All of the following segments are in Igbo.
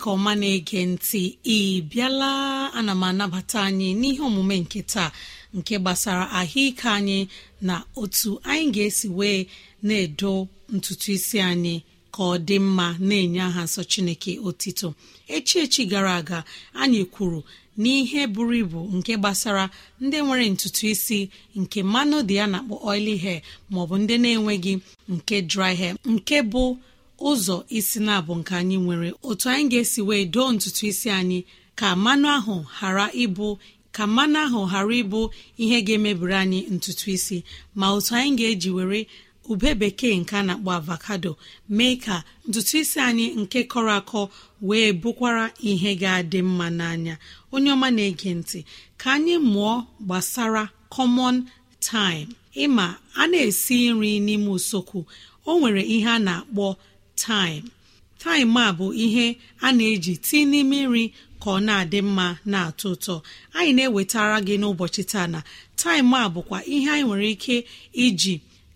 Chineke ọma na-ege ntị ị bịala ana m anabata anyị n'ihe omume nke taa nke gbasara ahụike anyị na otu anyị ga-esi wee na-edo ntutu isi anyị ka ọ dị mma na-enye aha nsọ chineke otito. Echi echi gara aga anyị kwuru n'ihe buru ibu nke gbasara ndị nwere ntutu isi nke mmanụ dị ya na-akpọ oily hair maọbụ ndị na-enweghị nke dry hair nke bụ ụzọ isi na-abụ nke anyị nwere. Otu anyị ga-esi wee doo ntutu isi anyị ka mmanụ ahụ ghara ịbụ ka mmanụ ahụ ghara ịbụ ihe ga-emebiri anyị ntutu isi. Ma otu anyị ga-eji were ube bekee nke a na-akpọ avocado mee ka ntutu isi anyị nke kọrọ akọ wee bụkwara ihe ga-adị mma n'anya. Onye ọma na-ege ntị ka anyị mụọ gbasara common time. Ịma a na-esi nri n'ime usekwu. O nwere ihe a na-akpọ taịm taịm a bụ ihe a na-eji tii n'ime nri ka ọ na-adị mma na-atọ ụtọ. Anyị na-ewetara gị n'ụbọchị taa na taịm a bụkwa ihe anyị nwere ike iji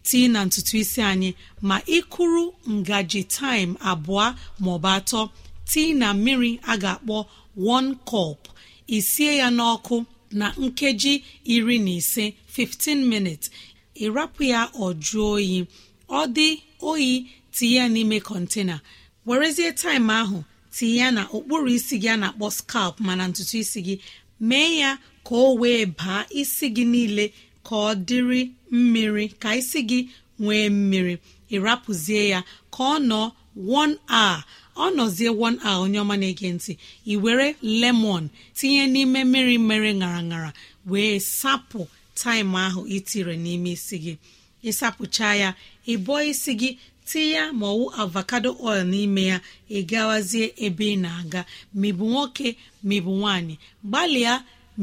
tii na ntutu isi anyị ma ịkụrụ ngaji taịm abụọ maọbụ atọ tii na mmiri a ga-akpọ one cup. Isie ya n'ọkụ na nkeji iri na ise 15 minutes. Ịrapụ ya ọ jụọ oyi. Ọ dị oyi tinye ya n'ime kọntena werezie taịm ahụ tinye ya na okpuru isi gị a na-akpọ scalp mana ntutu isi gị. Mee ya ka o wee baa isi gị niile ka ọ dịrị mmiri ka isi gị nwee mmiri. Ịrapụzie ya ka ọ nọ 1 hour. Ọ nọzie 1 hour onye ọma na-ege ntị. Ị were lemon tinye n'ime mmiri mere ṅara ṅara wee sapụ taịm ahụ itire n'ime isi gị. Ịsapụcha ya ịbụọ isi gị tinye ma ọwụ avocado oil n'ime ya ị gawazie ebe ị na-aga. Maịbụ nwoke maịbụ nwanyị gbalịa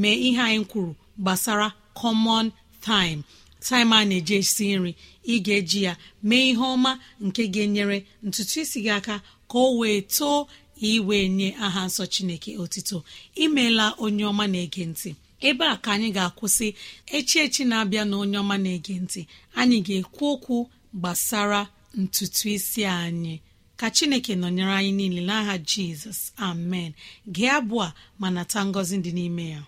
mee ihe anyị kwuru gbasara common time. Taịm a na-eji esi nri ị ga-eji ya mee ihe ọma nke ga-enyere ntutu isi gị aka ka o wee too iwee nye aha nsọ chineke otito. Imeela onye ọma na-ege ntị. Ebe a ka anyị ga-akwụsị echi echi na-abịa na onye ọma na-ege ntị. Anyị ga-ekwu okwu gbasara ntutu isi anyị. Ka chineke nọnyere anyị niile n'aha jizọs. Amen. Gee abụọ ma nata ngọzi dị n'ime ya.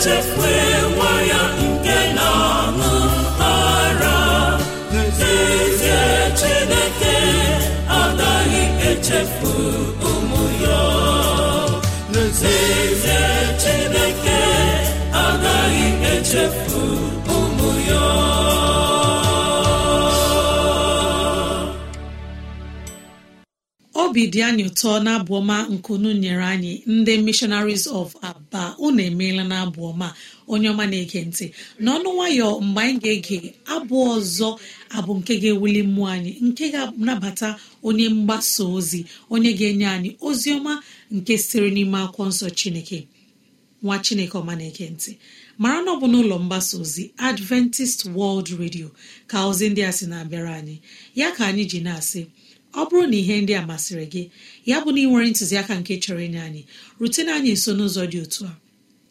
echefuewa ya nke na-aṅụ ara. Agaghị echefu obi anyị ụtọ na-abụ ọma nkunu nyere anyị ndị missionaries of aba. Unu emeela na abụ ọma onye ọma na-ege ntị. N'ọnụ nwayọ mgbe anyị ga-ege abụ ọzọ abụ nke ga-ewuli mmụọ anyị nke ga-anabata onye mgbasa ozi onye ga-enye anyị ozi ọma nke sitere n'ime akwụkwọ nsọ chineke. Nwa chineke ọma na-ege ntị. Mara na ọ bụ n'ụlọ mgbasa ozi adventist world radio ka ozi ndị a sị na-abịara anyị. Ya ka anyị ji na-asị ọ bụrụ na ihe ndị a masịrị gị ya bụ na ị nwere ntụziaka nke chọrọ ịnye anyị rutena anyị nso n'ụzọ dị otu a.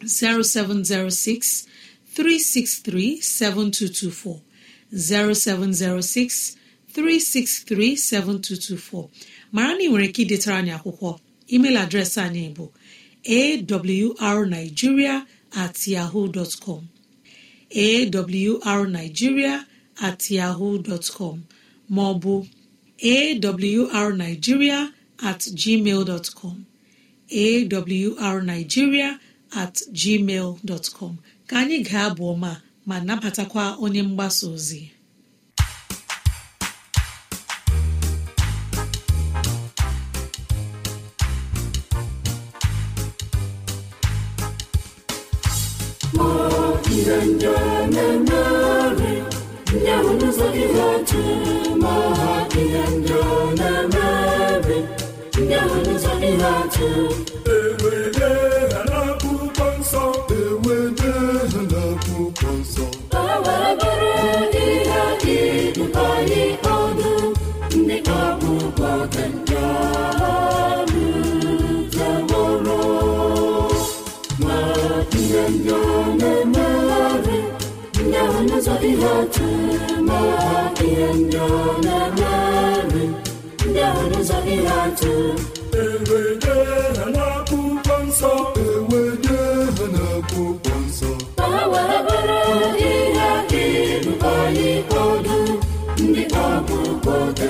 0706 363 7224 0706 3637224 mara na ị nwere ike idetara anyị akwụkwọ. Email adreesị anyị bụ awrnigeria at yahoo com. Awrnigeria at yahoo com. Maọbụ awrnigeria at gmail com. Awrnigeria at gmail com. Ka anyị ga-abụ ọma ma nabatakwa onye mgbasa ozi. Ndị na-emeri ndị ahụ n'ụzọ ihe atụ ma ha ihe ndị a na-emeri ndị ahụ n'ụzọ ihe atụ ewede ha n'akwụkwọ nsọ ewede ha n'akwụkwọ nsọ ka wee bụrụ ihe ịdụba anyị ọdụ ndị ọgwụgwọ dị njọ ma ihe ndị ọ na-emegharị ndị ahụ n'ụzọ ihe atụ ma ihe ndị ọ na-emegharị n'ụzọ ihe atụ ewede ha n'akwụkwọ nsọ ewede ha n'akwụkwọ nsọ ka wee bụrụ ihe ịrụ anyị ọdụ ndị ọgwụgwọ dị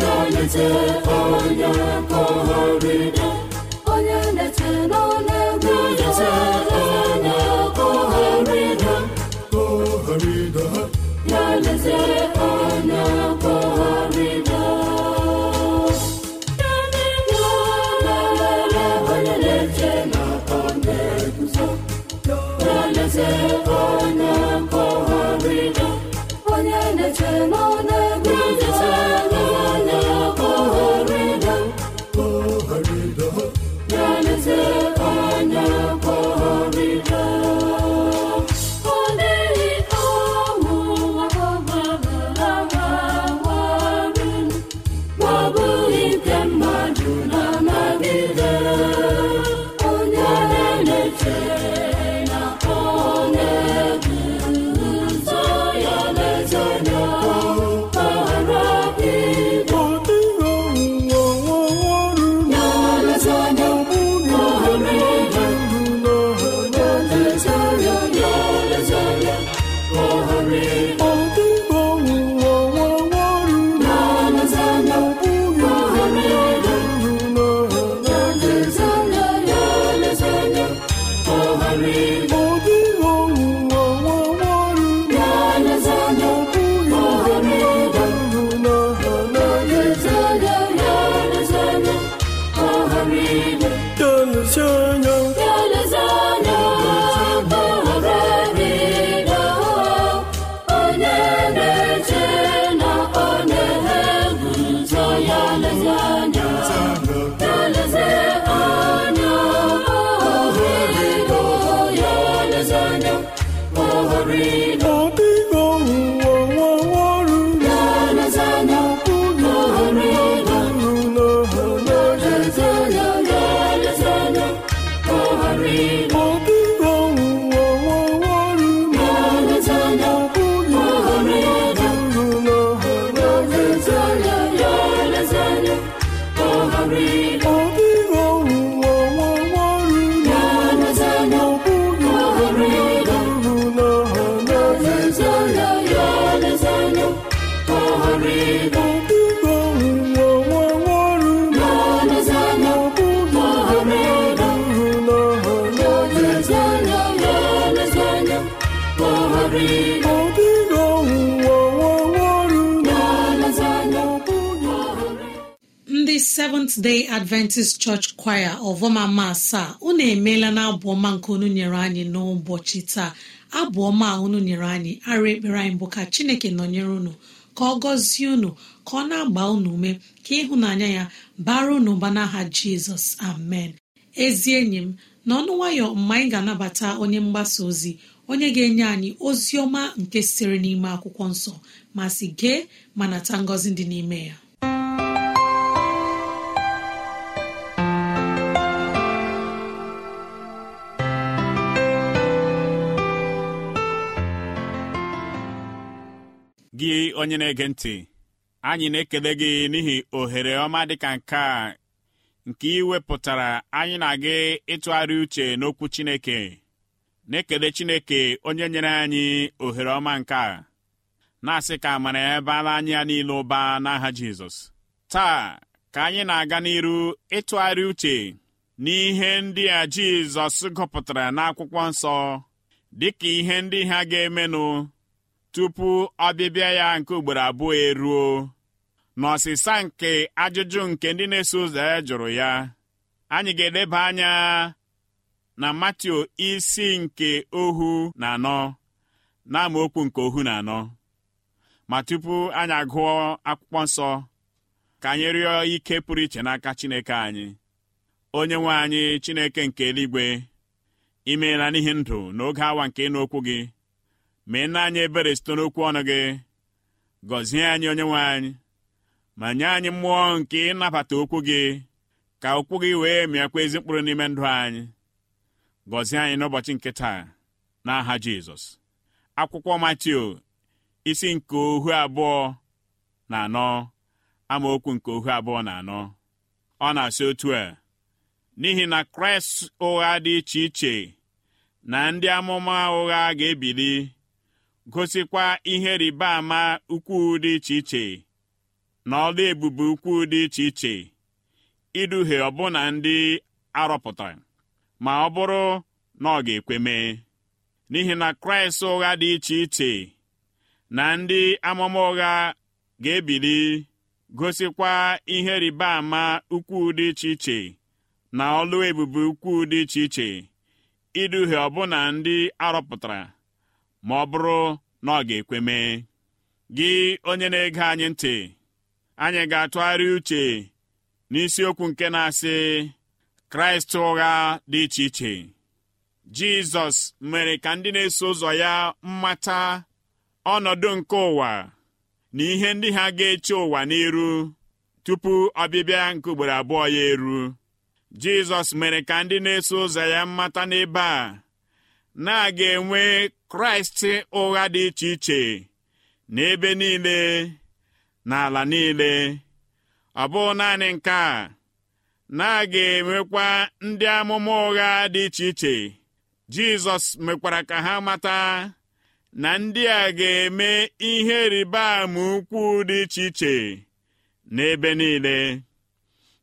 na-ete onye kọgharịda onye ndị seventh day adventist church choir ọvọmama asaa unu emeela na abụ ọma nke unu nyere anyị n'ụbọchị taa. Abụ ọma a unu nyere anyị ara ekpere anyị bụ ka chineke nọnyere unu ka ọ gọzie unu ka ọ na-agba unu ume ka ịhụnanya ya bara unu ụba n'aha jizọs. Amen. Ezi enyi m n'ọnụ nwayọ mgbe anyị ga-anabata onye mgbasa ozi onye ga-enye anyị ozi ọma nke sitere n'ime akwụkwọ nsọ ma si gee ma nata ngọzi dị n'ime ya. Gị onye na-ege ntị anyị na-ekele gị n'ihi ohere ọma dịka nke a nke ị wepụtara anyị na gị ịtụgharị uche n'okwu Chineke. Na-ekele Chineke onye nyere anyị ohere ọma nke a na-asị ka amara ya baala anyị ya niile ụba n'aha Jizọs. Taa ka anyị na-aga n'iru ịtụgharị uche n'ihe ndị a Jizọs gụpụtara n'akwụkwọ nsọ dịka ihe ndị ha ga-emenụ tupu ọbịbịa ya nke ugboro abụọ eruo. N'ọsịsa nke ajụjụ nke ndị na-eso ụzọ ya jụrụ ya anyị ga-edeba anya na Matio isi nke ohu na anọ na amaokwu nke ohu na anọ. Ma tupu anyị agụọ akwụkwọ nsọ ka anyị rịọ ike pụrụ iche n'aka Chineke anyị. Onye nwe anyị Chineke nke eluigwe imeela n'ihi ndụ n'oge awa nke ịnụ okwu gị. Mee nna anyị ebere site n'okwu ọnụ gị. Gọzie anyị onye nwe anyị ma nye anyị mmụọ nke ịnabata okwu gị ka okwu gị wee mịakwa ezi mkpụrụ n'ime ndụ anyị. Gọzie anyị n'ụbọchị nke taa n'aha Jizọs. Akwụkwọ Matio isi nke ohu abụọ na anọ amaokwu nke ohu abụọ na anọ. Ọ na-asị otu a n'ihi na kraịst ụgha dị iche iche na ndị amụma ụgha ga-ebili gosikwa ihe rịba ama ukwu dị iche iche na ọla ebube ukwu dị iche iche iduhie ọbụna ndị arọpụtara ma ọ bụrụ na ọ ga-ekwe mee n'ihi na kraịst ụgha dị iche iche na ndị amụma ụgha ga-ebili gosikwa ihe rịba ama ukwu dị iche iche na ọlụ ebube ukwu dị iche iche iduhie ọbụna ndị arọpụtara ma ọ bụrụ na ọ ga-ekwe mee gị onye na-ege anyị ntị anyị ga-atụgharị uche n'isiokwu nke na-asị kraịst ụgha dị iche iche. Jizọs mere ka ndị na-eso ụzọ ya mmata ọnọdụ nke ụwa na ihe ndị ha ga-eche ụwa n'iru tupu ọbịbịa nke ugboro abụọ ya eru. Jizọs mere ka ndị na-eso ụzọ ya mmata n'ebe a na-aga enwe kraịst ụgha dị iche iche n'ebe niile n'ala niile. Ọ bụghị naanị nke a na-aga enwekwa ndị amụma ụgha dị iche iche. Jizọs mekwara ka ha mata na ndị a ga-eme ihe rịba ama ukwu dị iche iche n'ebe niile.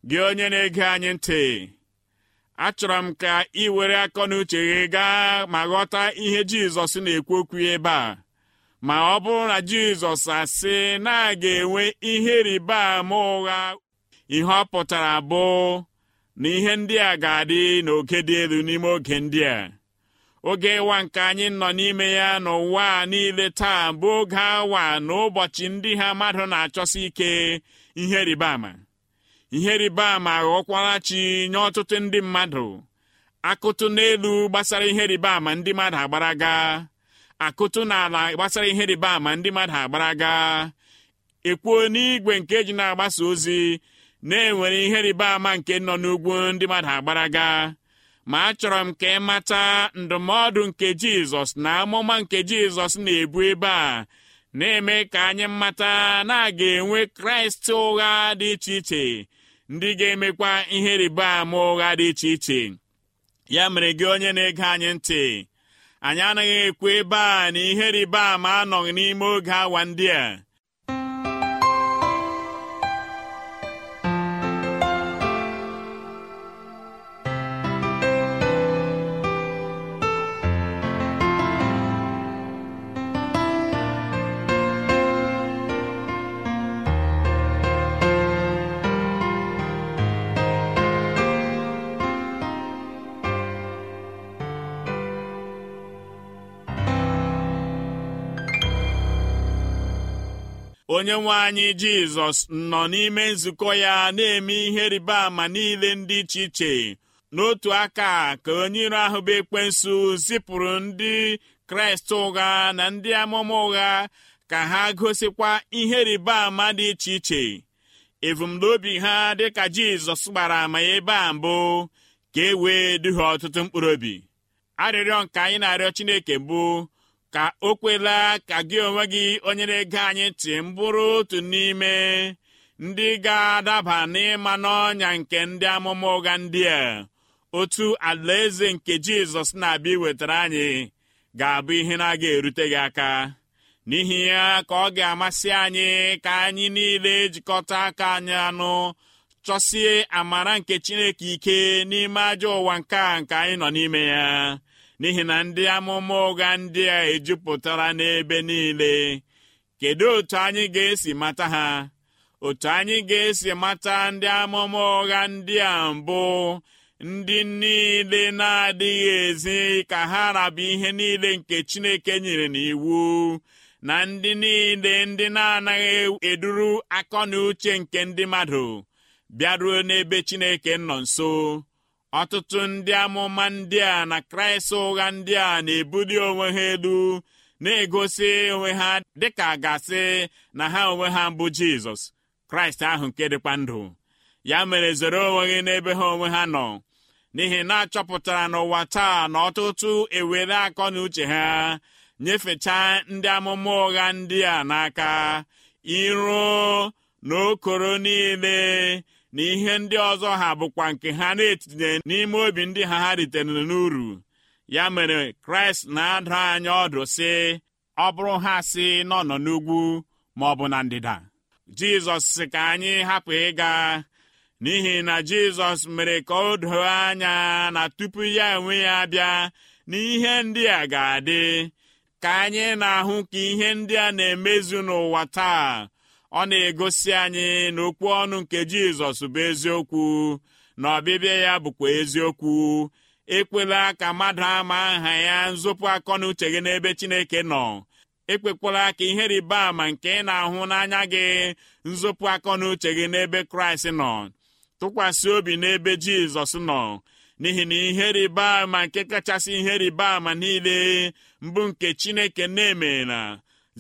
Gị onye na-ege anyị ntị achọrọ m ka ị were akọ na uche gị gaa ma ghọta ihe jizọs na-ekwu okwu ebe a. Ma ọ bụrụ na jizọs asị na a ga-enwe ihe rịba ama ụgha ihe ọ pụtara bụ na ihe ndị a ga-adị n'oge dị elu n'ime oge ndị a. Oge ịwa nke anyị nọ n'ime ya n'ụwa niile taa bụ oge awa na ụbọchị ndị ha mmadụ na-achọsi ike ihe rịba ama. Ihe rịba ama aghọkwara chi nye ọtụtụ ndị mmadụ. Akụtụ n'elu gbasara ihe rịba ama ndị mmadụ agbaraga. Akụtụ n'ala gbasara ihe rịba ama ndị mmadụ agbaraga. Ekwuo n'igwe nke eji na-agbasa ozi na-enwere ihe rịba ama nke nọ n'ugwu ndị mmadụ agbaraga. Ma achọrọ m ka ị mata ndụmọdụ nke jizọs na amụma nke jizọs na-ebu ebe a na-eme ka anyị mata na a ga-enwe kraịst ụgha dị iche iche ndị ga-emekwa ihe rịba ama ụgha dị iche iche. Ya mere gị onye na-ege anyị ntị anyị anaghị ekwu ebe a na ihe rịba ama anọghị n'ime oge awa ndị a. onye nwe anyị jizọs nọ n'ime nzukọ ya na-eme ihe rịba ama niile dị iche iche. N'otu aka ka onye iro ahụ bụ ekwensu zipụrụ ndị kraịst ụgha na ndị amụma ụgha ka ha gosikwa ihe rịba ama dị iche iche. Evumnobi ha dịka jizọs gbara ama ya ebe a mbụ ka e wee duhie ọtụtụ mkpụrụ obi arịrịọ nke anyị na-arịọ chineke bụ ka o kwela ka gị onwe gị onye na-ege anyị ntị mbụrụ otu n'ime ndị ga-adaba n'ịma n'ọnya nke ndị amụma ụgha ndị a. Otu alaeze nke jizọs na-abịa iwetara anyị ga-abụ ihe na-aga erute gị aka. N'ihi ya ka ọ ga-amasị anyị ka anyị niile jikọta aka anyị anụ chọsie amara nke chineke ike n'ime ajọ ụwa nke a nke anyị nọ n'ime ya. N'ihi na ndị amụma ụgha ndị a ejupụtara n'ebe niile. Kedu otu anyị ga-esi mata ha? Otu anyị ga-esi mata ndị amụma ụgha ndị a mbụ ndị niile na-adịghị ezi ka ha rabụ ihe niile nke chineke nyere n'iwu na ndị niile ndị na-anaghị eduru akọ na uche nke ndị mmadụ. Bịaruo n'ebe chineke nọ nso. Ọtụtụ ndị amụma ndị a na kraịst ụgha ndị a na-ebuli onwe ha elu na-egosi onwe ha dịka gasị na ha onwe ha bụ jizọs kraịst ahụ nke dịkwa ndụ. Ya mere zere onwe gị n'ebe ha onwe ha nọ n'ihi na achọpụtara n'ụwa taa na ọtụtụ ewere akọ na uche ha nyefechaa ndị amụma ụgha ndị a n'aka iro na okoro niile na ihe ndị ọzọ ha bụkwa nke ha na-etinye n'ime obi ndị ha ha ritere n'uru. Ya mere kraịst na-adụ anyị ọdụ sị ọ bụrụ ha si nọ nọ n'ugwu ma ọ bụ na ndịda. Jizọs sị ka anyị hapụ ịga n'ihi na jizọs mere ka o doo anya na tupu ya enwe ya bịa na ihe ndị a ga-adị. Ka anyị na-ahụ ka ihe ndị a na-emezu n'ụwa taa ọ na-egosi anyị na okwu ọnụ nke jizọs bụ eziokwu na ọbịbịa ya bụkwa eziokwu. Ekwela ka mmadụ ama aha ya nzọpụ akọ na uche gị n'ebe chineke nọ. Ekpekwala ka ihe rịba ama nke ị na-ahụ n'anya gị nzọpụ akọ na uche gị n'ebe kraịst nọ. Tụkwasị obi n'ebe jizọs nọ. N'ihi na ihe rịba ama nke kachasị ihe rịba ama niile mbụ nke chineke na-emela.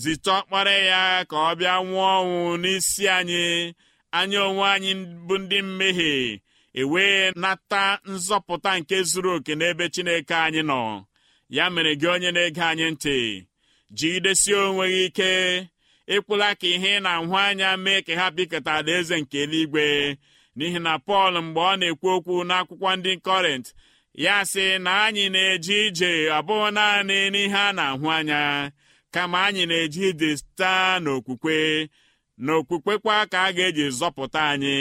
Zite ọkpara ya ka ọ bịa nwụọ ọnwụ n'isi anyị. Anyị onwe anyị bụ ndị mmehie ewee nata nzọpụta nke zuru oke n'ebe chineke anyị nọ. Ya mere gị onye na-ege anyị ntị jigidesie onwe gị ike. Ịkwụla ka ihe ị na-ahụ anya mee ka ha bikọta alaeze nke eluigwe. N'ihi na pọl mgbe ọ na-ekwu okwu n'akwụkwọ ndị kọrint ya sị na anyị na-eje ije abụghị naanị n'ihe a na-ahụ anya. Kama anyị na-eje ije site n'okwukwe na okwukwekwa ka a ga-eji zọpụta anyị.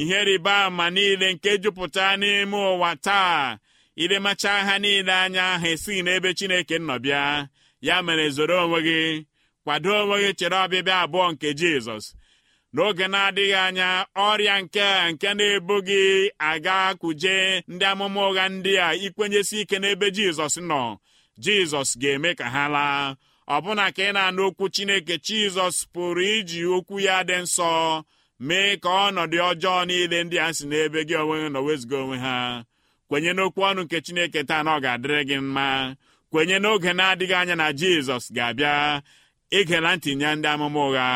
Ihe rịba ama niile nke jupụta n'ime ụwa taa ilemacha ha niile anya ha esighị n'ebe chineke nọ bịa. Ya mere zoro onwe gị kwado onwe gị chere ọbịbịa abụọ nke jizọs. N'oge na-adịghị anya ọrịa nke nke na-ebu gị aga kuje ndị amụma ụgha ndị a ikwenyesi ike n'ebe jizọs nọ. Jizọs ga-eme ka ha laa. Ọbụna ka ị na-anụ okwu chineke jizọs pụrụ iji okwu ya dị nsọ mee ka ọnọdụ ọjọọ niile ndị a si n'ebe gị onwe gị nọ wezụga onwe ha. Kwenye n'okwu ọnụ nke chineke taa na ọ ga-adịrị gị mma. Kwenye n'oge na-adịghị anya na jizọs ga-abịa igela ntị nye ndị amụma ụgha.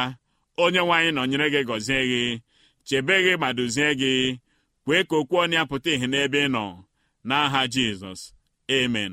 Onye nwaanyị nọnyere gị gọzie gị chebe gị ma duzie gị. Kwee ka okwu ọnụ ya pụta ìhè n'ebe ị nọ. N'aha jizọs amen.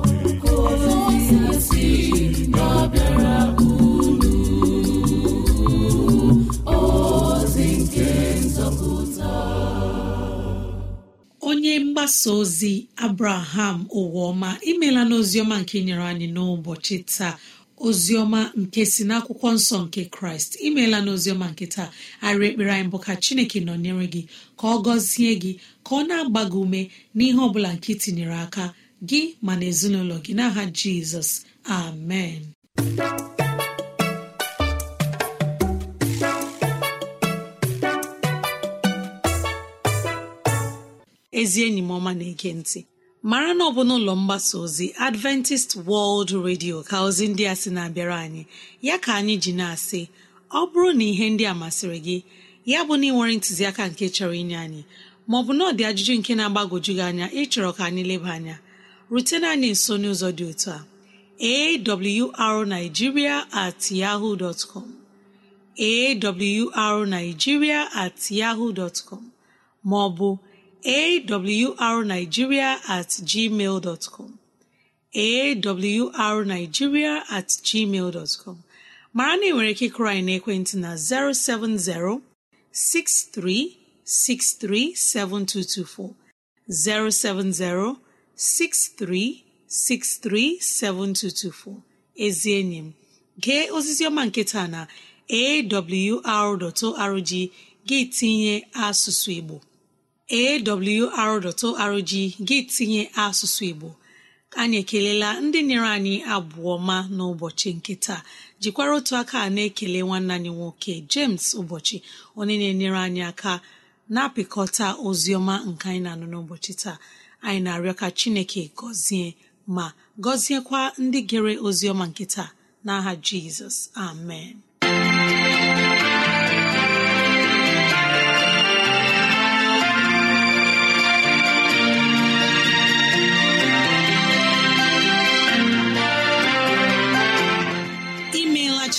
Mgbasa ozi abraham ụwaọma imela n'oziọma nke nyere anyị n'ụbọchị taa. Oziọma nke si n'akwụkwọ nsọ nke kraịst imeela n'oziọma nke taa. Arị ekpere anyị bụ ka chineke nọnyere gị ka ọ gọzie gị ka ọ na-agba gị ume n'ihe ọbụla nke ị tinyere aka gị ma na ezinụlọ gị. N'aha jizọs amen. Ezi enyi m ọma na-ege ntị. Mara na ọ bụ n'ụlọ mgbasa ozi adventist world radio ka ozi ndị a sị na-abịara anyị. Ya ka anyị ji na-asị ọ bụrụ na ihe ndị a masịrị gị ya bụ na ị nwere ntụziaka nke chọrọ inye anyị maọbụ na ọ dị ajụjụ nke na-agbagwoju gị anya ịchọrọ ka anyị leba anya rutena anyị nso n'ụzọ dị otu a awrnigeria at yahoo dot com awrnigeria at yahoo dot com maọbụ awrnigeria at gmail dot com. Awrnigeria at mara na ị nwere ike ịkụrụ anyị n'ekwentị na 070 6363 7224 070 6363 7224 ezi enyi m gee ozizi ọma nke taa na awr.org gị tinye asụsụ Igbo. awr.org gị tinye asụsụ Igbo. Anyị ekelela ndị nyere anyị abụọ ma n'ụbọchị nke taa. Jikwara otu aka na-ekele nwanne anyị nwoke James ụbọchị onye na-enyere anyị aka na-apịkọta ozi ọma nke anyị na-anụ n'ụbọchị taa. Anyị na-arịọ ka Chineke gọzie ma gọziekwa ndị gere ozi ọma nke n'aha Jizọs amen.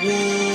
gboo